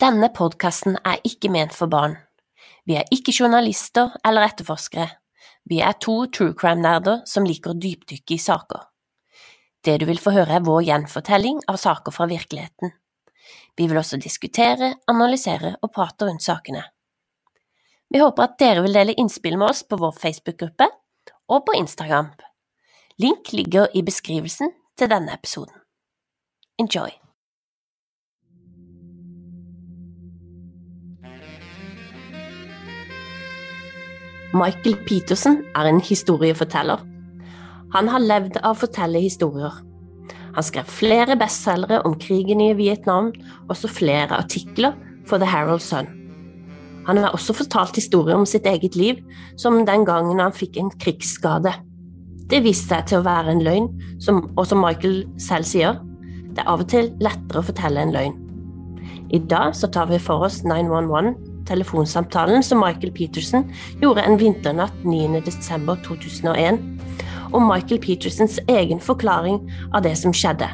Denne podkasten er ikke ment for barn. Vi er ikke journalister eller etterforskere. Vi er to true crime-nerder som liker å dypdykke i saker. Det du vil få høre er vår gjenfortelling av saker fra virkeligheten. Vi vil også diskutere, analysere og prate rundt sakene. Vi håper at dere vil dele innspill med oss på vår Facebook-gruppe og på Instagram. Link ligger i beskrivelsen til denne episoden. Enjoy! Michael Petersen er en historieforteller. Han har levd av å fortelle historier. Han skrev flere bestselgere om krigen i Vietnam, også flere artikler for The Herald Sun. Han har også fortalt historier om sitt eget liv, som den gangen han fikk en krigsskade. Det viste seg til å være en løgn, som, og som Michael selv sier, det er av og til lettere å fortelle en løgn. I dag så tar vi for oss 911, telefonsamtalen som Michael Peterson gjorde en vinternatt 9.12.2001, og Michael Petersons egen forklaring av det som skjedde.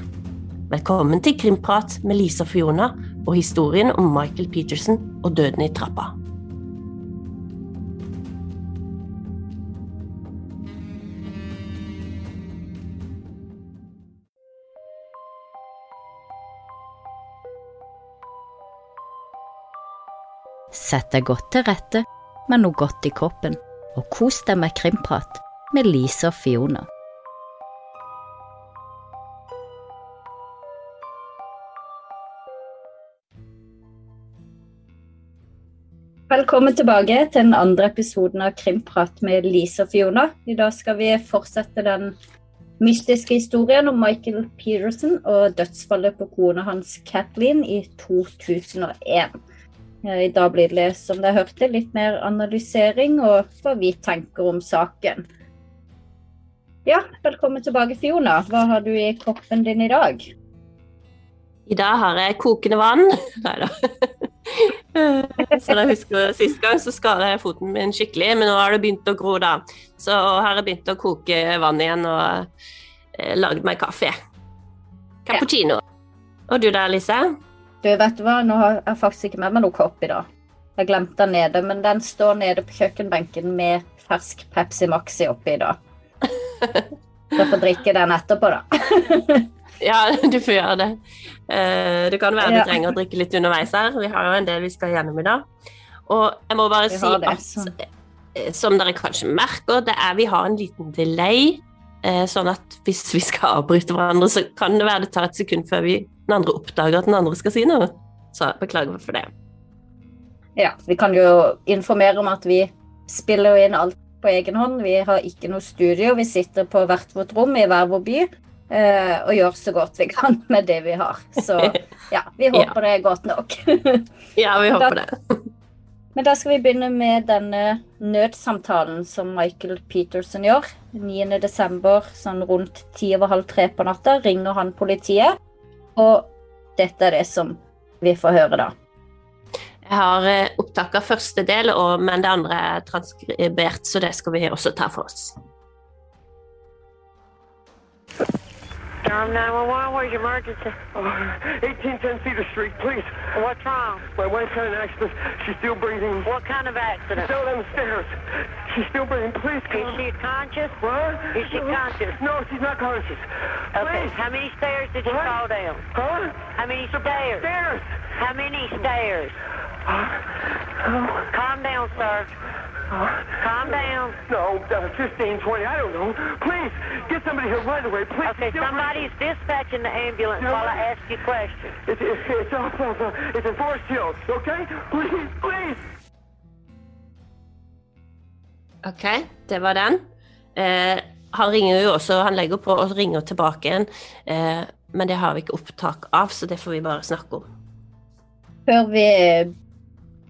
Velkommen til Krimprat med Lisa Fiona og historien om Michael Peterson og døden i trappa. Sett deg godt til rette med noe godt i kroppen, og kos deg med krimprat med Lise og Fiona. Velkommen tilbake til den andre episoden av Krimprat med Lise og Fiona. I dag skal vi fortsette den mystiske historien om Michael Peterson og dødsfallet på kona hans Kathleen i 2001. I dag blir det, som dere hørte, litt mer analysering og hva vi tenker om saken. Ja, velkommen tilbake, Fiona. Hva har du i koppen din i dag? I dag har jeg kokende vann. Nei da. Så jeg husker Sist gang så skada jeg foten min skikkelig, men nå har det begynt å gro, da. Så har jeg begynt å koke vann igjen og eh, lagd meg kaffe. Cappuccino. Og du der, Lise? Du, vet du hva, nå har jeg faktisk ikke med meg noe kopp i dag. Jeg glemte den nede, men den står nede på kjøkkenbenken med fersk Pepsi Maxi oppi i dag. Så får drikke den etterpå, da. Ja, du får gjøre det. Eh, det kan være du Ja. trenger å drikke litt underveis her. Vi har jo en del vi skal gjennom i dag. Og jeg må bare si det, at eh, som dere kanskje merker, det er vi har en liten delay. eh, Sånn at hvis vi skal avbryte hverandre, så kan det være det tar et sekund før vi, den andre oppdager at den andre skal si noe. Så beklager for det. Ja, vi kan jo informere om at vi spiller inn alt på egen hånd. Vi har ikke noe studio. Vi sitter på hvert vårt rom i hver vår by eh, og gjør så godt vi kan med det vi har. Så ja, vi håper det er godt nok. Ja, vi håper det. Men da skal vi begynne med denne nødsamtalen som Michael Peterson gjør. 9.12. sånn rundt ti over halv tre på natta ringer han politiet. Og dette er det som vi får høre da. Jeg har eh, opptak av første del, men det andre er transkribert, så det skal vi også ta for oss. Durham 911, where's your emergency? Uh, 1810 Cedar Street, please. What's wrong? My wife had an accident. She's still breathing. What kind of accident? Fell Down the stairs. She's still breathing. Please Is come. she conscious? What? Is she conscious? No, she's not conscious. Okay, Please. how many stairs did you fall down? Huh? How many stairs? Stairs. How many stairs? Oh, Calm down, sir. Calm down. no, uh, 15, 20, I don't know. Please, get somebody here right away. Please. Okay, somebody's dispatching the ambulance No. while I ask you questions. It's, it's, it's off of, uh, it's in Forest Hills, okay? Please, please. Ok, det var den. Eh, han ringer jo også, han legger på og ringer tilbake igjen, eh, men det har vi ikke opptak av, så det får vi bare snakke om. Før vi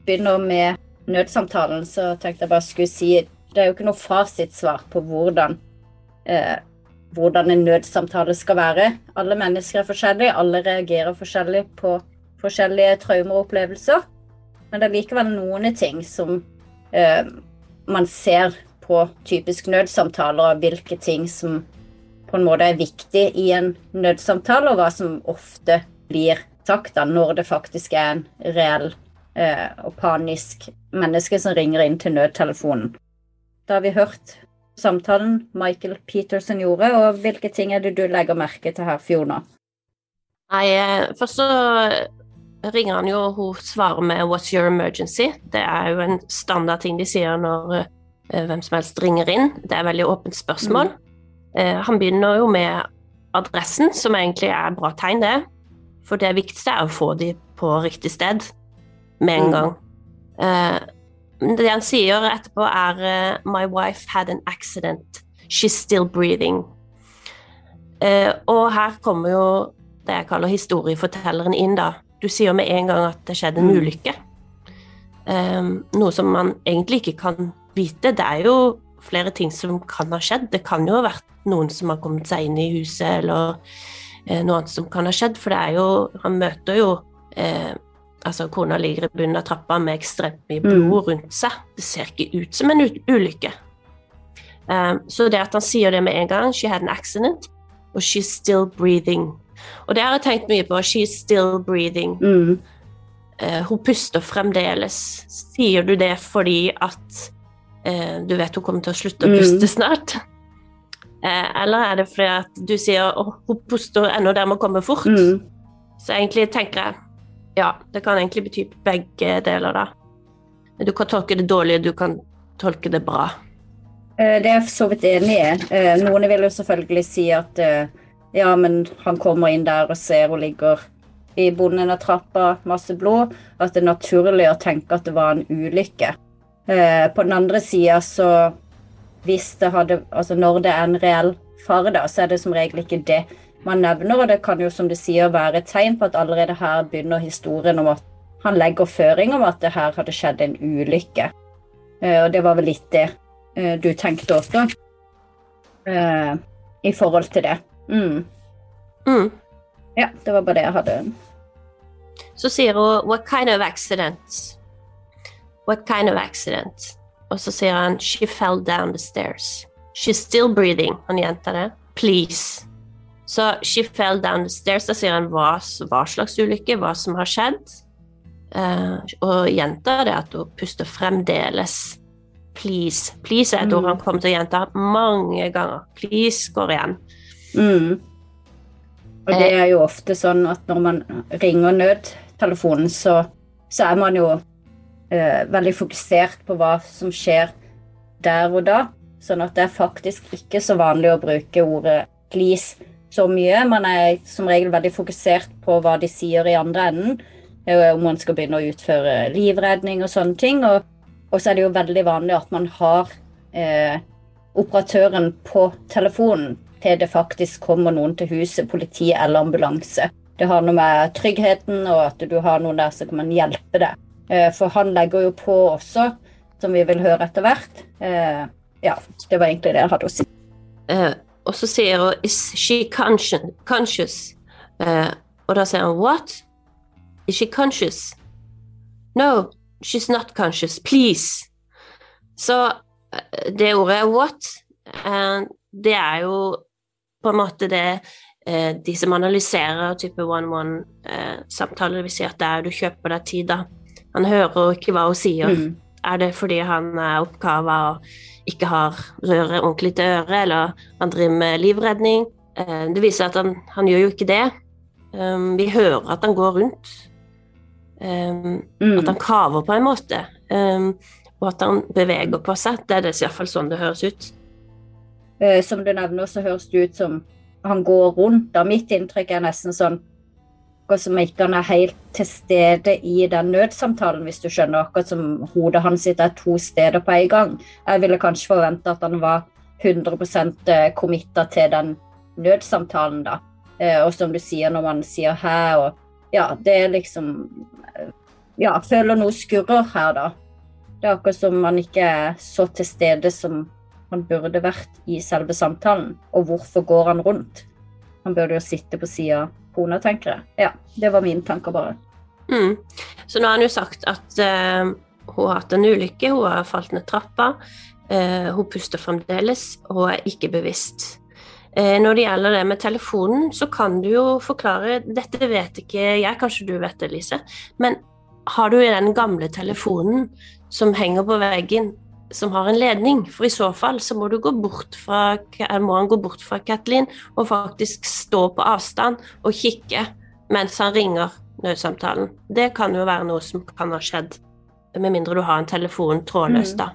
begynner med nødsamtalen, så tenkte jeg bare skulle si det er jo ikke noe fasitsvar på hvordan, eh, hvordan en nødsamtale skal være. Alle mennesker er forskjellige, alle reagerer forskjellig på forskjellige traumer og opplevelser. Men det er likevel noen ting som eh, man ser på typisk nødsamtaler, og hvilke ting som på en måte er viktig i en nødsamtale, og hva som ofte blir sagt, da, når det faktisk er en reell eh, og panisk menneske som ringer inn til nødtelefonen. Da har vi hørt samtalen Michael Peterson gjorde, og hvilke ting er det du legger merke til her, Fiona? Nei, eh, først så ringer han jo, hun svarer med 'What's your emergency?' Det er jo en standard ting de sier når eh, hvem som helst ringer inn. Det er et veldig åpent spørsmål. Eh, han begynner jo med adressen, som egentlig er et bra tegn, det. For det viktigste er å få de på riktig sted med en Mm. gang. Eh, det han sier etterpå, er uh, 'My wife had an accident. She's still breathing'. Uh, og her kommer jo det jeg kaller historiefortelleren inn, da. Du sier med en gang at det skjedde en Mm. ulykke. Um, noe som man egentlig ikke kan vite. Det er jo flere ting som kan ha skjedd. Det kan jo ha vært noen som har kommet seg inn i huset, eller noe annet som kan ha skjedd. For det er jo Han møter jo eh, Altså, kona ligger i bunnen av trappa med ekstremt mye blod rundt seg. Det ser ikke ut som en ulykke. Um, så det at han sier det med en gang, 'she had an accident', og 'she's still breathing'. Og det har jeg tenkt mye på. 'She's still breathing'. Mm. Uh, hun puster fremdeles. Sier du det fordi at uh, du vet hun kommer til å slutte å Mm. puste snart? Uh, eller er det fordi at du sier at hun puster ennå der må komme fort? Mm. Så egentlig tenker jeg ja, det kan egentlig bety begge deler, da. Du kan tolke det dårlig, du kan tolke det bra. Eh, Det er jeg for så vidt enig i. Eh, Noen vil jo selvfølgelig si at eh, ja, men han kommer inn der og ser hun ligger i bunnen av trappa, masse blod. At det er naturlig å tenke at det var en ulykke. På den andre sida så hvis det hadde Altså når det er en reell fare, da, så er det som regel ikke det man nevner. Og det kan jo, som du sier, være et tegn på at allerede her begynner historien om at han legger føring om at det her hadde skjedd en ulykke. Eh, Og det var vel litt det eh, du tenkte også, eh, i forhold til det. Mm. Mm. Ja, det var bare det jeg hadde. Så sier hun 'What kind of accident?' What kind of accident? Og så sier han 'She fell down the stairs'. She's still breathing. Han gjentar det. 'Please'. Så 'she fell down the stairs'. Da sier han hva, hva slags ulykke, hva som har skjedd. Uh, og gjentar det at hun puster fremdeles. 'Please'. 'Please' er et ord Mm. han kommer til å gjenta mange ganger. 'Please' går igjen. Mm. Og det er jo ofte sånn at når man ringer nødtelefonen, så, så er man jo uh, veldig fokusert på hva som skjer der og da. Sånn at det er faktisk ikke så vanlig å bruke ordet 'please' så mye. Man er som regel veldig fokusert på hva de sier i andre enden. eh, Om man skal begynne å utføre livredning og sånne ting. Og, og så er det jo veldig vanlig at man har eh, operatøren på telefonen til det faktisk kommer noen til huset, politi eller ambulanse. Det har noe med tryggheten og at du har noen der som kan hjelpe deg. Eh, For han legger jo på også, som vi vil høre etter hvert. Eh, Ja, det var egentlig det jeg hadde å si. Og så sier hun 'Is she conscious?' conscious? Eh, og da sier han 'What? Is she conscious?' 'No, she's not conscious. Please.' Så eh, det ordet 'what' uh, det er jo på en måte det uh, de som analyserer type one-one-samtaler, vil si at det er du kjøper deg tid, da. Han hører ikke hva hun sier. Mm. Er det fordi han er oppkava og ikke har røret ordentlig til øret, eller han driver med livredning? Eh, Det viser at han, han gjør jo ikke det. Um, Vi hører at han går rundt. Mm. At han kaver på en måte. Og at han beveger på seg. Det er iallfall sånn det høres ut. Eh, Som du nevner, så høres det ut som han går rundt. Da mitt inntrykk er nesten sånn akkurat som ikke han er helt til stede i den nødsamtalen, hvis du skjønner. Akkurat som hodet hans sitt er to steder på en gang. Jeg ville kanskje forvente at han var 100% committa til den nødsamtalen, da. Eh, Og som du sier når man sier 'hæ' og Ja, det er liksom eh, Ja, føler noe skurrer her, da. Det er akkurat som man ikke er så til stede som han burde vært i selve samtalen. Og hvorfor går han rundt? Han burde jo sitte på sida av tenker jeg. Ja, det var mine tanker, bare. Mm. Så nå har han jo sagt at uh, hun har hatt en ulykke, hun har falt ned trappa, Uh, hun puster fremdeles og er ikke bevisst. Uh, Når det gjelder det med telefonen, så kan du jo forklare Dette vet ikke jeg, kanskje du vet det, Lise. Men har du den gamle telefonen som henger på veggen, som har en ledning? For i så fall så må du gå bort fra må han gå bort fra Kathleen og faktisk stå på avstand og kikke mens han ringer nødsamtalen. Det kan jo være noe som kan ha skjedd, med mindre du har en telefon trådløs, Mm. da.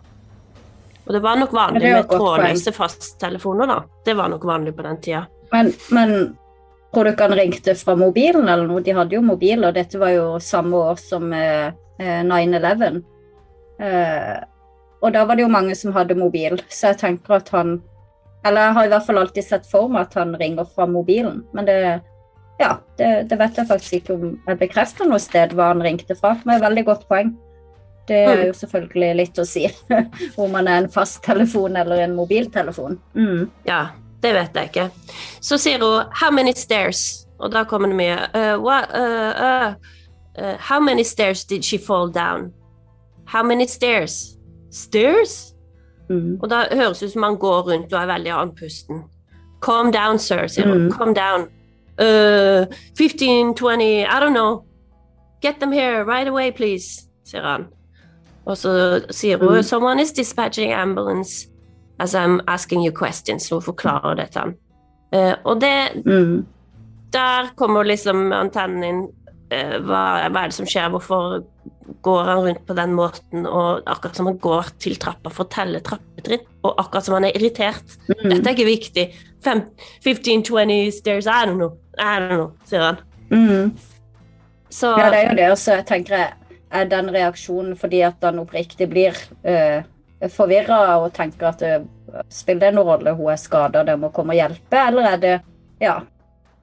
Og det var nok vanlig med trådløse fasttelefoner, da. Det var nok vanlig på den tida. Men, men tror du ikke han ringte fra mobilen eller noe? De hadde jo mobil, og dette var jo samme år som eh, eh, 9-11. Eh, og da var det jo mange som hadde mobil, så jeg tenker at han Eller jeg har i hvert fall alltid sett for meg at han ringer fra mobilen, men det ja, det, det vet jeg faktisk ikke om jeg bekrefter noe sted hva han ringte fra. Men et veldig godt poeng. Det er jo selvfølgelig litt å si om man er en fasttelefon eller en mobiltelefon. Mm. Ja, det vet jeg ikke. Så sier hun 'How many stairs?' Og da kommer det mye uh, what, uh, uh, uh, How many stairs did she fall down? How many stairs? Stairs? Mm. Og da høres det ut som han går rundt og er veldig andpusten. Calm down, sir, sier hun. Mm. Calm down. Uh, 15, 20, I don't know. Get them here right away, please, sier han. Og så sier hun Mm. Someone is dispatching ambulance as I'm asking you questions. Så hun forklarer det til han. Eh, og det, Mm. der kommer liksom antennen inn. Uh, hva, hva er det som skjer? Hvorfor går han rundt på den måten? Og akkurat som han går til trappa for å telle trappetrinn. Og akkurat som han er irritert. Mm. Dette er ikke viktig. 15-20 stairs, I don't know. I don't know, sier han. Mm. Så Ja, det er jo det. også, jeg tenker jeg, er den reaksjonen fordi at han oppriktig blir uh, forvirra og tenker at det spiller det noen rolle, hun er skada, det må komme og hjelpe, eller er det Ja.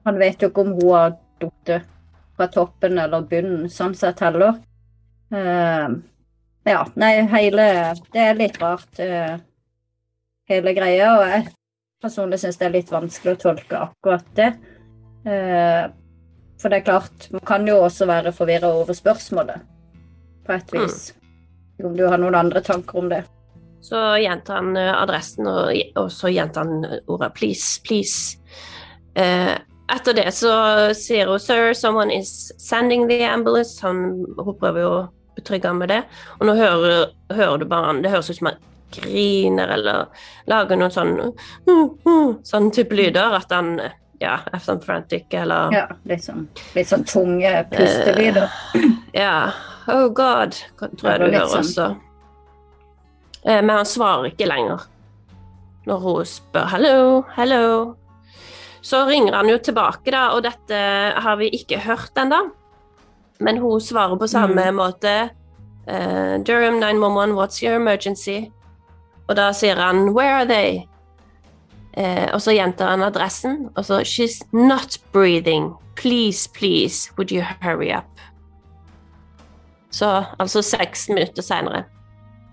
Han vet jo ikke om hun har falt fra toppen eller bunnen, sånn sett heller. Eh, ja, nei, hele Det er litt rart, eh, hele greia. Og jeg personlig syns det er litt vanskelig å tolke akkurat det. Eh, for det er klart, man kan jo også være forvirra over spørsmålet, på et vis. Om du har noen andre tanker om det? Så gjentar han eh, adressen, og, og så gjentar han ordet 'please, please'. Eh, etter det så sier hun 'sir, someone is sending the ambulance'. Han, hun prøver jo å betrygge med det. Og nå hører, hører du bare han Det høres ut som han griner eller lager noen sånn sånn type lyder. At han ja, er sånn frantic eller Ja, litt sånn, litt sånn tunge pustelyder. Ja. Oh God, tror jeg du hører sånn. også. Eh, Men han svarer ikke lenger når hun spør 'hello, hello'. Så ringer han jo tilbake, da, og dette har vi ikke hørt ennå. Men hun svarer på samme måte. Uh, Durham 911, what's your emergency? Og da sier han 'where are they'? Uh, og så gjentar han adressen, og så 'she's not breathing'. Please, please, would you hurry up? Så altså seks minutter seinere.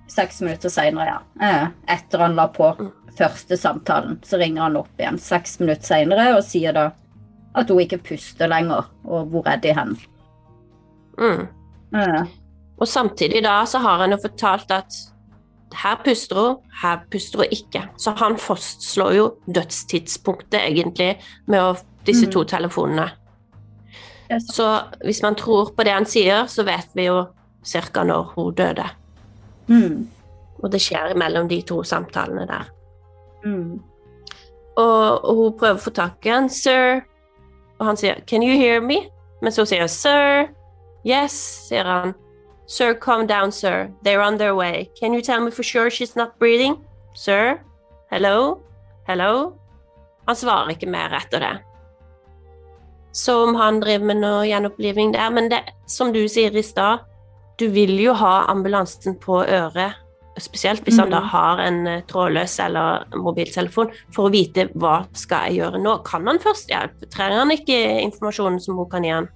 Seks minutter seinere, ja. Eh, Etter han la på første samtalen, så ringer han opp igjen seks minutter seinere og sier da at hun ikke puster lenger, og hvor er de hen? Mm. Mm. Og samtidig da så har han jo fortalt at her puster hun, her puster hun ikke. Så han fastslår jo dødstidspunktet egentlig med å, disse Mm. to telefonene. er. Så hvis man tror på det han sier, så vet vi jo ca. når hun døde. Mm, Og det skjer mellom de to samtalene der. mm, Og, og hun prøver å få tak i han, sir. Og han sier 'can you hear me?' Men så sier hun 'sir'. 'Yes', sier han. 'Sir, calm down, sir. They're on their way. Can you tell me for sure she's not breathing?' 'Sir? Hello? Hello?' Han svarer ikke mer etter det. Så om han driver med noe gjenoppliving der Men det, som du sier i stad, du vil jo ha ambulansen på øret Spesielt hvis han da Mhm. har en eh, trådløs eller mobiltelefon, for å vite hva skal jeg gjøre nå. Kan han først hjelpe? Trenger han ikke informasjonen som hun kan gi han?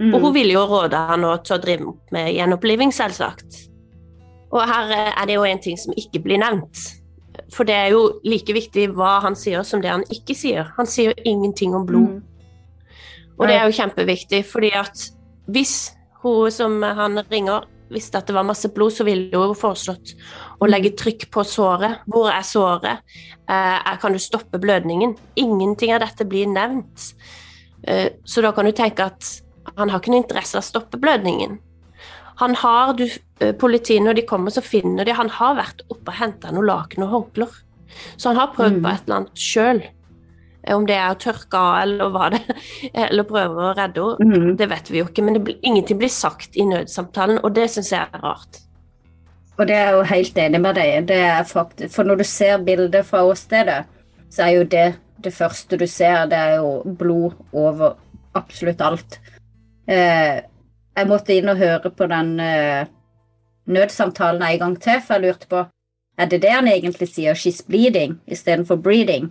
Mm. Og hun vil jo råde han til å drive med gjenoppliving, selvsagt. Og her eh, er det jo en ting som ikke blir nevnt. For det er jo like viktig hva han sier som det han ikke sier. Han sier jo ingenting om blod. Mm. Og det er jo kjempeviktig, fordi at hvis hun som han ringer, visste at det var masse blod, så ville hun foreslått å legge trykk på såret. Hvor er såret? Eh, kan du stoppe blødningen? Ingenting av dette blir nevnt. Eh, så da kan du tenke at han har ikke noe interesse av å stoppe blødningen. Han har, du, eh, Politiet, når de kommer, så finner de Han har vært oppe og henta noen laken og håndklær. Så han har prøvd Mm. på et eller annet sjøl. Om det er å tørke av eller hva det eller prøve å redde henne, mm. det vet vi jo ikke. Men det ingenting blir sagt i nødsamtalen, og det syns jeg er rart. Og det er jo helt enig med deg. Det faktisk, for når du ser bildet fra åstedet, så er jo det det første du ser, det er jo blod over absolutt alt. Eh, jeg måtte inn og høre på den eh, nødsamtalen en gang til, for jeg lurte på er det det han egentlig sier, 'she's bleeding' istedenfor 'breeding'.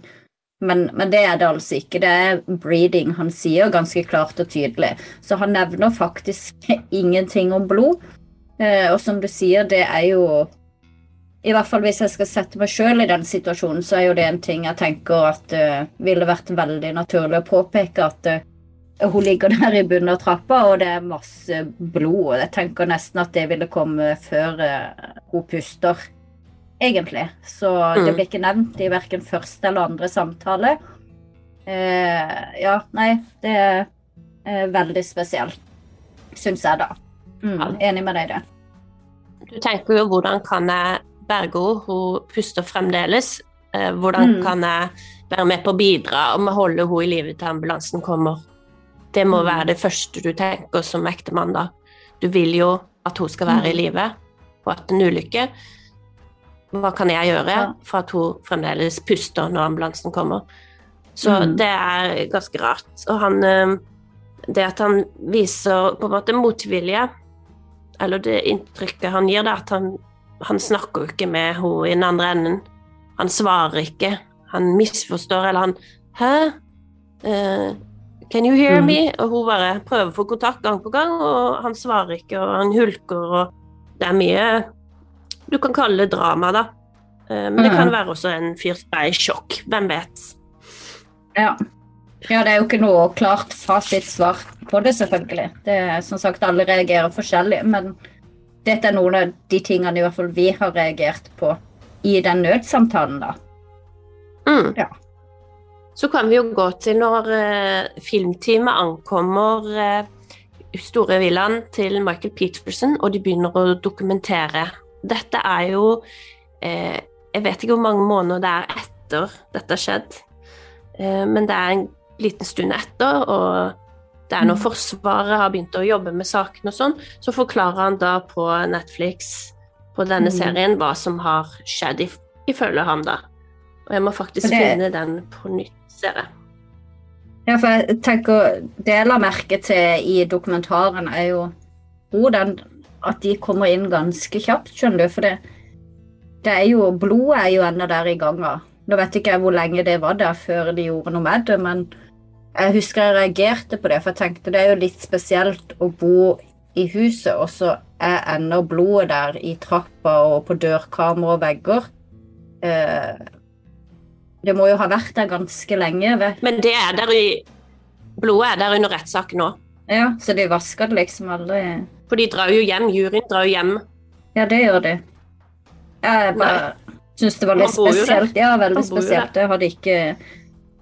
Men, men det er det altså ikke. Det er breeding han sier ganske klart og tydelig. Så han nevner faktisk ingenting om blod. Eh, og som du sier, det er jo I hvert fall hvis jeg skal sette meg sjøl i den situasjonen, så er jo det en ting jeg tenker at uh, ville vært veldig naturlig å påpeke at uh, hun ligger der i bunnen av trappa, og det er masse blod. Og jeg tenker nesten at det ville komme før uh, hun puster, egentlig. Så det Mm. blir ikke nevnt i verken første eller andre samtale. Eh, ja, nei, det er eh, veldig spesielt, syns jeg, da. Mm. Enig med deg i det. Du tenker jo hvordan kan jeg berge henne, hun puster fremdeles. Eh, hvordan Mm. kan jeg være med på å bidra og holde henne i live til ambulansen kommer? Det må Mm. være det første du tenker som ektemann da. Du vil jo at hun skal være i Mm. live, og at en ulykke Hva kan jeg gjøre for at hun fremdeles puster når ambulansen kommer? Så Mm. det er ganske rart. Og han eh, Det at han viser på en måte motvilje eller det inntrykket han gir, det er at han, han snakker jo ikke med henne i den andre enden. Han svarer ikke. Han misforstår, eller han Hæ? Can you hear me? Og hun bare prøver å få kontakt gang på gang, og han svarer ikke, og han hulker, og det er mye Du kan kalle det drama, da. Eh, men det kan Mhm. være også en fyr som er i sjokk. Hvem vet? Ja. ja, det er jo ikke noe klart fasitsvar på det, selvfølgelig. Det er som sagt, Alle reagerer forskjellig, men dette er noen av de tingene i hvert fall vi har reagert på i den nødsamtalen, da. Mm. Ja. Så kan vi jo gå til når eh, filmteamet ankommer eh, store villaen til Michael Peterson, og de begynner å dokumentere. Dette er jo eh, Jeg vet ikke hvor mange måneder det er etter dette har skjedd, eh, men det er en liten stund etter, og det er når Mm. Forsvaret har begynt å jobbe med saken og sånn, så forklarer han da på Netflix på denne Mm. serien hva som har skjedd, ifølge han da. Og jeg må faktisk det- finne den på nytt, ser jeg. Ja, for jeg tenker, Det jeg la merke til i dokumentaren, er jo hvordan at de kommer inn ganske kjapt, skjønner du. For det, det er jo, blodet er jo ennå der i ganga. Nå vet ikke jeg hvor lenge det var der før de gjorde noe med det, men jeg husker jeg reagerte på det, for jeg tenkte det er jo litt spesielt å bo i huset, og så er ennå blodet der i trappa og på dørkamera og vegger. Eh, det må jo ha vært der ganske lenge. vet Men det er der i Blodet er der under rettssaken nå. Ja, så de vasker det liksom aldri For de drar jo hjem, juryen drar jo hjem. Ja, det gjør de. Jeg bare syns det var litt spesielt. Ja, veldig spesielt. Det hadde ikke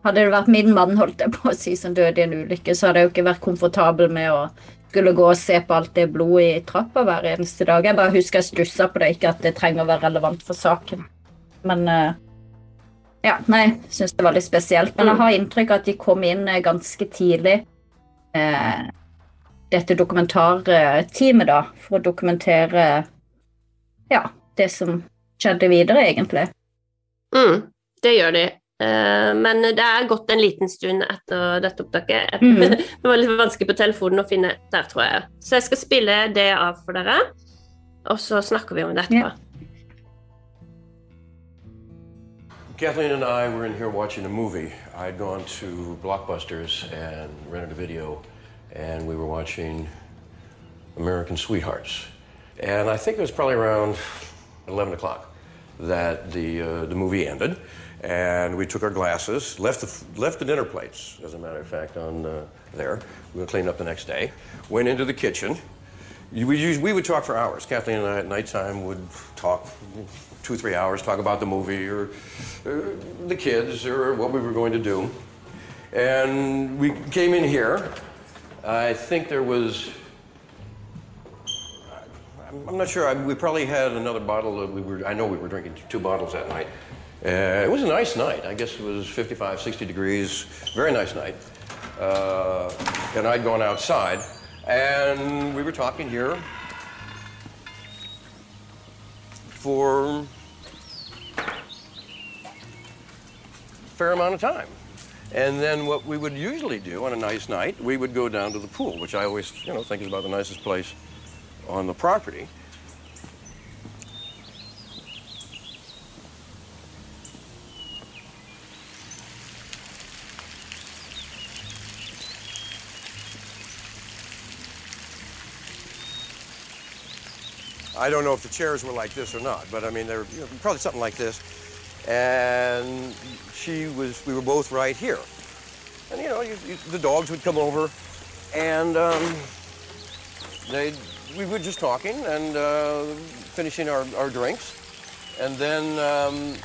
Hadde det vært min mann, holdt jeg på å si, som døde i en ulykke, så hadde jeg jo ikke vært komfortabel med å skulle gå og se på alt det blodet i trappa hver eneste dag. Jeg bare husker jeg stussa på det, ikke at det trenger å være relevant for saken. Men eh, Ja, nei, syns det var litt spesielt. Men jeg har inntrykk av at de kom inn eh, ganske tidlig. Eh, dette dokumentarteamet, da, for å dokumentere ja, det som skjedde videre, egentlig. Mm, det gjør de. Eh, men det er gått en liten stund etter dette opptaket. Mm. det var litt vanskelig på telefonen å finne der, tror jeg. Så jeg skal spille det av for dere, og så snakker vi om det etterpå. Ja. Kathleen and I were in here watching a movie. I'd gone to Blockbusters and rented a video, and we were watching American Sweethearts. And I think it was probably around 11 o'clock that the, uh, the movie ended. And we took our glasses, left the, left the dinner plates, as a matter of fact, on uh, there. We were cleaning up the next day. Went into the kitchen, we, we would talk for hours. Kathleen and I at nighttime would talk two, three hours, talk about the movie or uh, the kids or what we were going to do. And we came in here. I think there was I'm- not sure. I, we probably had another bottle. Of, we were. I know we were drinking two bottles that night. Uh, it was a nice night. I guess it was 55, 60 degrees. Very nice night. Uh, and I'd gone outside, and we were talking here for fair amount of time. And then what we would usually do on a nice night, we would go down to the pool, which I always, you know, think is about the nicest place on the property. I don't know if the chairs were like this or not, but I mean, they're you know, probably something like this. And she was, we were both right here. And you know, you, you, the dogs would come over, and um, they we were just talking and uh, finishing our, our drinks, and then um,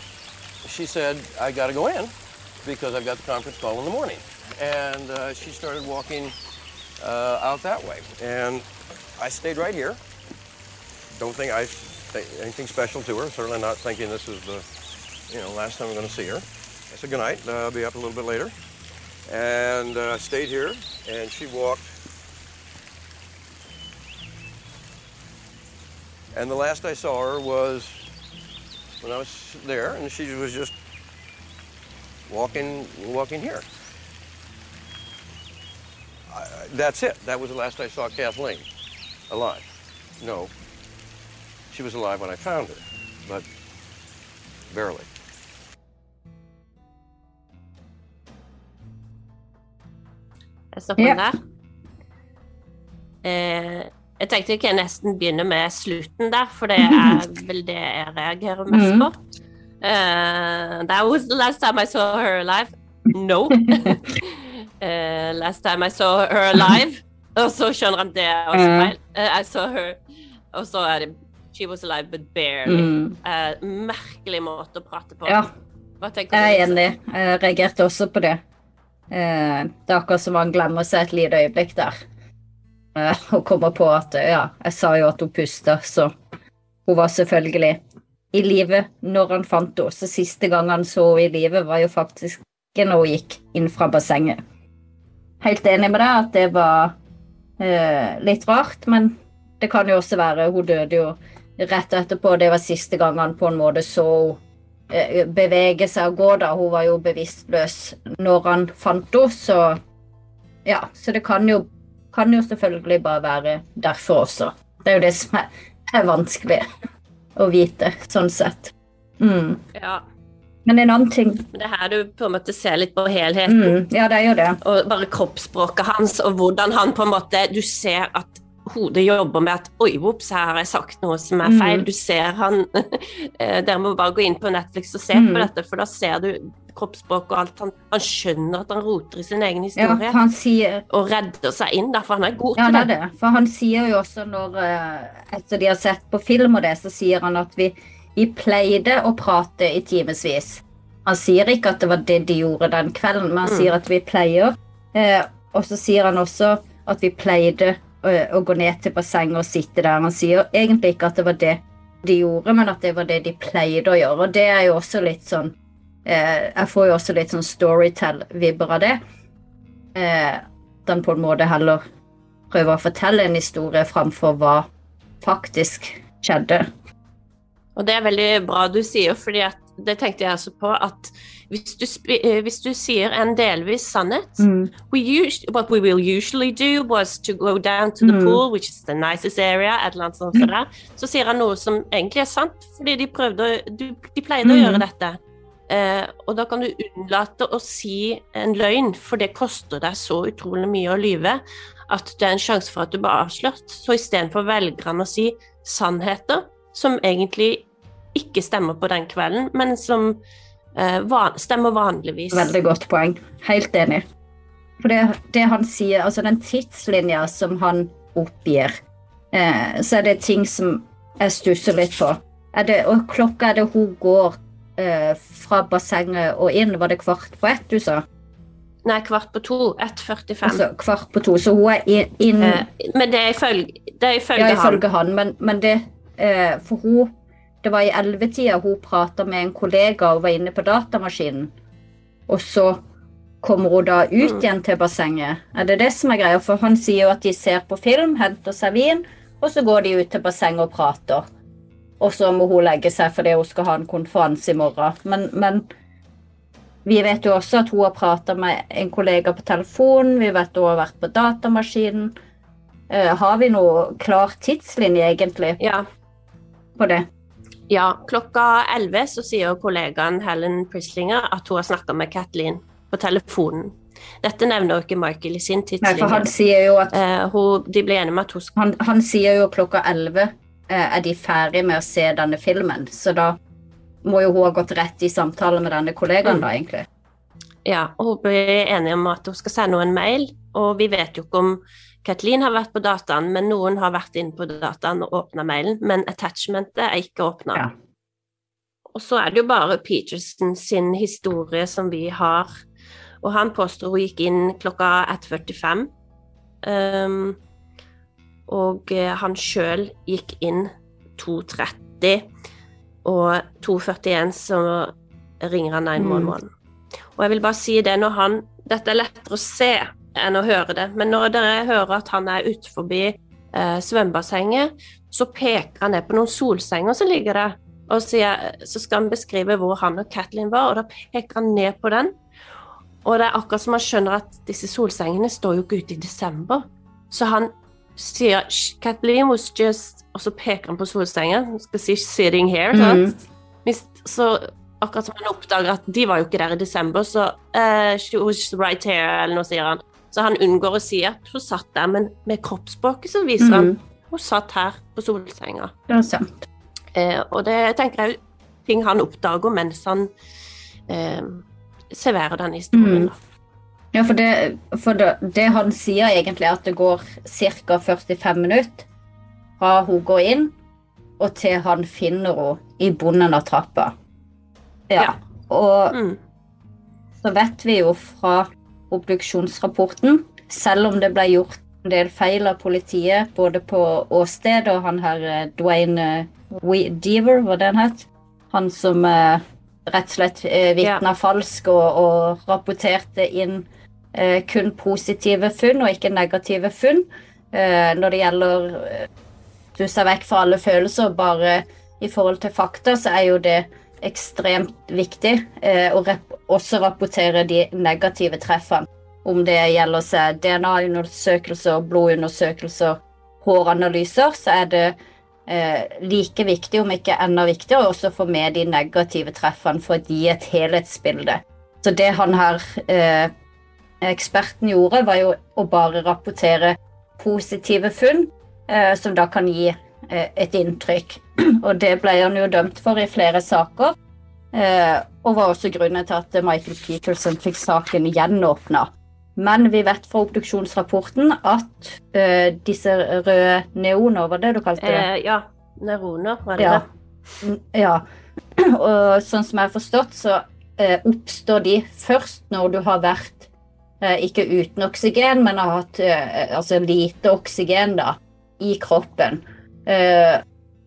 she said, "I got to go in because I've got the conference call in the morning," and uh, she started walking uh, out that way, and I stayed right here. Don't think I anything special to her. Certainly not thinking this is the you know last time I'm going to see her. I said good night. Uh, I'll be up a little bit later, and uh, stayed here, and she walked. And the last I saw her was when I was there, and she was just walking, walking here. I, that's it. That was the last I saw Kathleen alive. No, she was alive when I found her, but barely. Jeg stopper Ja. der. Eh, jeg tenkte jeg nesten begynne med slutten der, for det er vel det jeg reagerer mest Mhm. på. Uh, that was the last time I saw her alive. No. uh, last time I saw her alive. Og så skjønner han det er også feil. Uh, I saw her, og så er det She was alive, but barely. Mm. Uh, merkelig måte å prate på. Ja, jeg er enig. Jeg reagerte også på det. Eh, Det er akkurat som han glemmer seg et lite øyeblikk der. Eh, Og kommer på at ja, jeg sa jo at hun puster, så hun var selvfølgelig i live når han fant henne. Så siste gang han så henne i live, var jo faktisk når hun gikk inn fra bassenget. Helt enig med deg at det var eh, litt rart, men det kan jo også være Hun døde jo rett etterpå. Det var siste gang han på en måte så henne bevege seg og gå, da. Hun var jo bevisstløs når han fant henne, så ja. Så det kan jo, kan jo selvfølgelig bare være derfor også. Det er jo det som er, er vanskelig å vite, sånn sett. Mm. Ja, Men en annen ting det er her du på en måte ser litt på helheten. mm, Ja, det er jo det. og bare kroppsspråket hans, og hvordan han på en måte Du ser at hodet jobber med at Oi, ops, her har jeg sagt noe som er feil. Mm. Du ser han eh, Dere må bare gå inn på Netflix og se Mm. på dette, for da ser du kroppsspråk og alt. Han, han skjønner at han roter i sin egen Ja, historie, han sier og redder seg inn, derfor han er god Ja, til det det. For han sier jo også når eh, Etter de har sett på film og det, så sier han at vi, vi pleide å prate i timevis. Han sier ikke at det var det de gjorde den kvelden, men han Mm. sier at vi pleier. Eh, og så sier han også at vi pleide å gå ned til bassenget og sitte der. Han sier egentlig ikke at det var det de gjorde, men at det var det de pleide å gjøre. Og det er jo også litt sånn eh, Jeg får jo også litt sånn Storytell-vibber av det. Eh, den på en måte heller prøver å fortelle en historie framfor hva faktisk skjedde. Og det er veldig bra du sier, fordi at det tenkte jeg også på, at hvis du, eh, hvis du sier en delvis sannhet we us What we will usually do was to go down to the Mm. pool, which is the nicest area, et eller annet sånt som det. Så sier han noe som egentlig er sant, fordi de, prøvde, du, de pleide å Mm. gjøre dette. Eh, og da kan du unnlate å si en løgn, for det koster deg så utrolig mye å lyve at det er en sjanse for at du blir avslørt. Så istedenfor velger han å si sannheter som egentlig ikke stemmer på den kvelden, men som eh, van stemmer vanligvis. Veldig godt poeng. Helt enig. For det, det han sier, altså den tidslinja som han oppgir, eh, så er det ting som jeg stusser litt på. Er det, og klokka er det hun går eh, fra bassenget og inn? Var det kvart på ett du sa? Nei, kvart på to. 1.45. Altså kvart på to, så hun er inn, inn Eh, men det er ifølge, det er ifølge Ja, han. ifølge han, men, men det eh, For hun Det var i ellevetida hun prata med en kollega og var inne på datamaskinen. Og så kommer hun da ut Mm. igjen til bassenget. Er det det som er greia? For han sier jo at de ser på film, henter seg vin, og så går de ut til bassenget og prater. Og så må hun legge seg fordi hun skal ha en konferanse i morgen. Men, men vi vet jo også at hun har prata med en kollega på telefonen, vi vet hun har vært på datamaskinen. Uh, har vi noe klar tidslinje egentlig Ja, på det? Ja, klokka 11 så sier kollegaen Helen Prislinger at hun har snakka med Kathleen på telefonen. Dette nevner jo ikke Michael i sin Nei, for han tidslinje. sier jo at Eh, hun, de ble enige med at hun skal han, han sier jo klokka 11 eh, er de ferdig med å se denne filmen, så da må jo hun ha gått rett i samtale med denne kollegaen, Mm. da, egentlig. Ja, og hun ble enige om at hun skal sende henne en mail, og vi vet jo ikke om Kathleen har vært på dataen, men noen har vært inne på dataen og åpna mailen, men attachmentet er ikke åpna. Ja. Og så er det jo bare Peterson sin historie som vi har, og han påstår hun gikk inn klokka 1.45, um, og eh, han sjøl gikk inn 2.30, og 2.41 så ringer han 911. Og jeg vil bare si det når han Dette er lettere å se enn å høre det, men når dere hører at han er utenfor eh, svømmebassenget, så peker han ned på noen solsenger som ligger der, og sier, så skal han beskrive hvor han og Kathleen var, og da peker han ned på den. Og det er akkurat som han skjønner at disse solsengene står jo ikke ute i desember. Så han sier Kathleen was just Og så peker han på solsengen. Han skal si 'sitting here'. Mm. Så akkurat som han oppdager at de var jo ikke der i desember, så uh, she was right here, eller noe, sier han. Så han unngår å si at hun satt der, men med kroppsspråket så viser han hun satt her på solsenga. Det er sant. Eh, og det tenker jeg ting han oppdager mens han eh, serverer denne historien. Mm. Ja, for, det, for det, det han sier egentlig er at det går ca. 45 minutter fra hun går inn, og til han finner henne i bunnen av trappa. Ja. Ja. Og Mm. så vet vi jo fra obduksjonsrapporten, selv om det ble gjort en del feil av politiet, både på åstedet og han her eh, Dwayne eh, Deaver, hva det han het, han som eh, rett og slett eh, vitna falsk og, og rapporterte inn eh, kun positive funn og ikke negative funn. Eh, når det gjelder eh, du ser vekk fra alle følelser, bare i forhold til fakta, så er jo det ekstremt viktig eh, å rep også rapportere de negative treffene. Om det gjelder DNA-undersøkelser, blodundersøkelser, håranalyser, så er det eh, like viktig, om ikke enda viktigere, å få med de negative treffene for å gi et helhetsbilde. Så det han her, eh, eksperten gjorde, var jo å bare rapportere positive funn, eh, som da kan gi eh, et inntrykk. Og det ble han jo dømt for i flere saker, eh, og var også grunnen til at Michael Peterson fikk saken gjenåpna. Men vi vet fra obduksjonsrapporten at eh, disse røde neoner, var det du kalte det? Eh, ja, neuroner, var det Ja. det? Mm, ja. Og sånn som jeg har forstått, så eh, oppstår de først når du har vært eh, ikke uten oksygen, men har hatt altså lite oksygen da, i kroppen.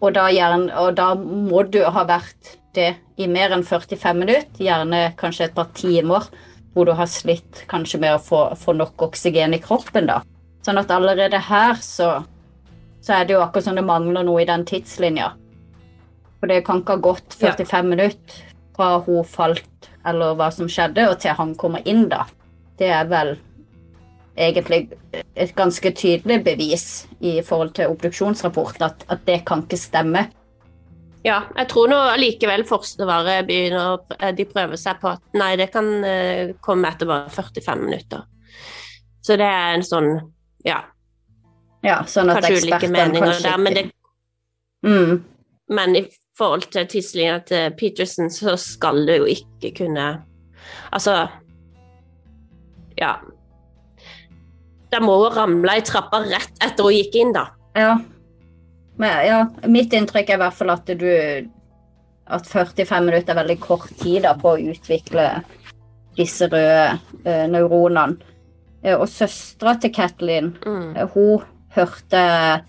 Og, da gjerne, og da må du ha vært det i mer enn 45 minutter, gjerne kanskje et par timer, hvor du har slitt kanskje med å få, få nok oksygen i kroppen. da. Sånn at allerede her så, så er det jo akkurat som det mangler noe i den tidslinja. For det kan ikke ha gått 45 minutter fra hun falt, eller hva som skjedde, og til han kommer inn, da. Det er vel egentlig et ganske tydelig bevis i forhold til obduksjonsrapporten at, at det kan ikke stemme. Ja, jeg tror nå likevel Forsvaret begynner De prøver seg på at nei, det kan eh, komme etter bare 45 minutter. Så det er en sånn Ja, Ja, sånn at kanskje ulike meninger kanskje der, men, det, mm, men i forhold til tidslinja til Peterson, så skal det jo ikke kunne Altså Ja. Må jo ramle i trappa rett etter hun gikk inn, da. Ja, Men ja, mitt inntrykk er i hvert fall at du At 45 minutter er veldig kort tid da, på å utvikle disse røde uh, neuronene. Uh, og søstera til Kathleen, Mm. uh, hun hørte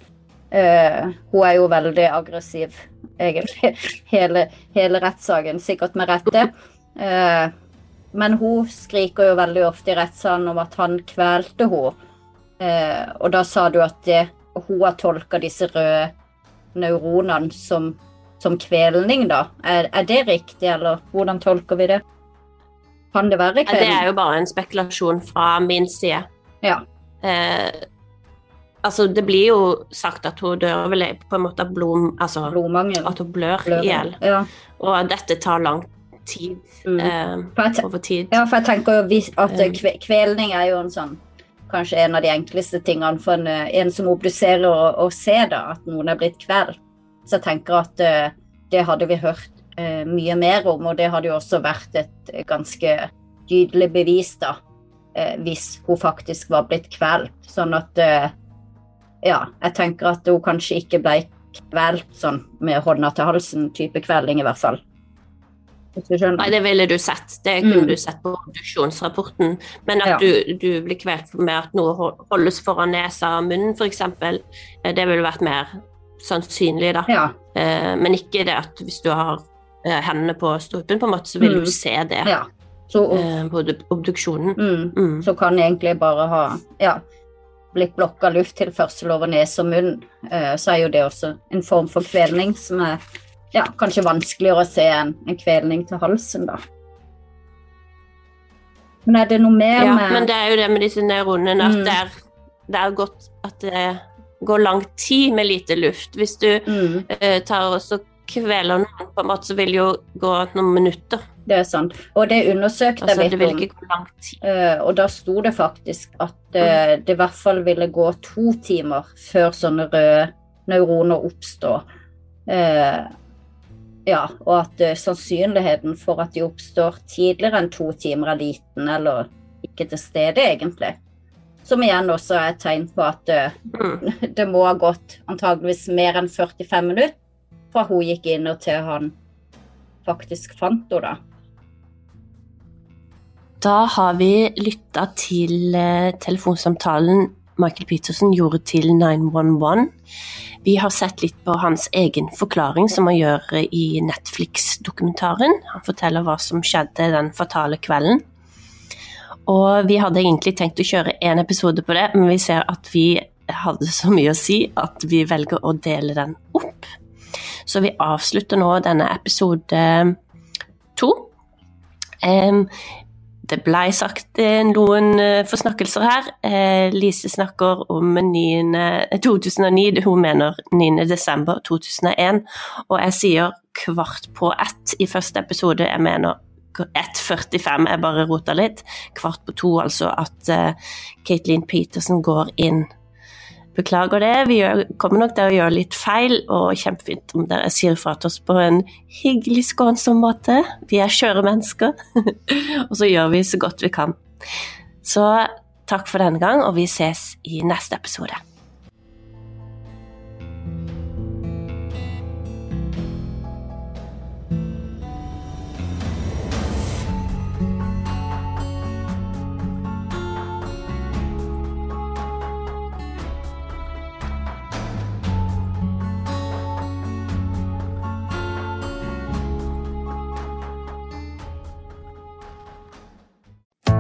Hun er jo veldig aggressiv, egentlig, hele, hele rettssaken. Sikkert med rette. Men hun skriker jo veldig ofte i rettssalen om at han kvelte henne. Eh, og da sa du at det, hun har tolka disse røde neuronene som, som kvelning, da. Er, er det riktig, eller hvordan tolker vi det? Kan det være kvelning? Det er jo bare en spekulasjon fra min side. Ja. Eh, altså, det blir jo sagt at hun dør vel på en måte av blom... Altså Blodmangel. at hun blør Blødning. i hjel. Ja. Og dette tar lang tid. Mm. Eh, over tid. ja, for jeg tenker jo at Mm. kvelning er jo en sånn Kanskje en av de enkleste tingene for en, eh, en som obduserer å, å se da, at noen er blitt kvelt. Så jeg tenker at uh, det hadde vi hørt uh, mye mer om, og det hadde jo også vært et ganske tydelig bevis, da, uh, hvis hun faktisk var blitt kvelt. Sånn at Ja, jeg tenker at hun kanskje ikke ble kvelt sånn med hånda til halsen, type kvelding i hvert fall. Nei, det ville du sett. Det kunne Mm. du sett på obduksjonsrapporten. Men at Ja. du, du blir kvelt med at noe holdes foran nesa og munnen, f.eks., det ville vært mer sannsynlig, da. Ja. Eh, Men ikke det at hvis du har eh, hendene på strupen, på en måte, så vil Mm. du se det ja. Så, eh, på obduksjonen. mm, Mm. så kan egentlig bare ha ja, blitt blokka lufttilførsel over nese og munn, eh, så er jo det også en form for kvelning som er ja, kanskje vanskeligere å se en, en kvelning til halsen, da. Men er det noe mer Ja, med men det er jo det med disse neuronene at Mm. det, er, det er godt at det går lang tid med lite luft. Hvis du mm, uh, tar og kveler noen, på en måte, så vil det jo gå noen minutter. Det er sant. Og det undersøkte Altså, jeg litt om. ikke gå lang tid. Eh, og da sto det faktisk at eh, det i hvert fall ville gå to timer før sånne røde neuroner oppstår. Eh, ja, og at uh, sannsynligheten for at de oppstår tidligere enn to timer er liten, eller ikke til stede, egentlig. Som igjen også er et tegn på at Mm. det må ha gått antageligvis mer enn 45 minutter fra hun gikk inn og til han faktisk fant henne, da. Da har vi lytta til uh, telefonsamtalen Michael Peterson gjorde til 911. Vi har sett litt på hans egen forklaring, som han gjør i Netflix-dokumentaren. Han forteller hva som skjedde den fatale kvelden. Og vi hadde egentlig tenkt å kjøre én episode på det, men vi ser at vi hadde så mye å si at vi velger å dele den opp. Så vi avslutter nå denne episode to. Det blei sagt eh, noen eh, forsnakkelser her. Eh, Lise snakker om 9. 2009, hun mener 9. desember 2001. Og jeg sier kvart på ett i første episode. Jeg mener 1.45, jeg bare rota litt. Kvart på to, altså at Katelyn Peterson går inn. Beklager det, vi gjør, kommer nok til å gjøre litt feil, og kjempefint om dere sier fra til oss på en hyggelig, skånsom måte. Vi er skjøre mennesker, og så gjør vi så godt vi kan. Så takk for denne gang, og vi ses i neste episode.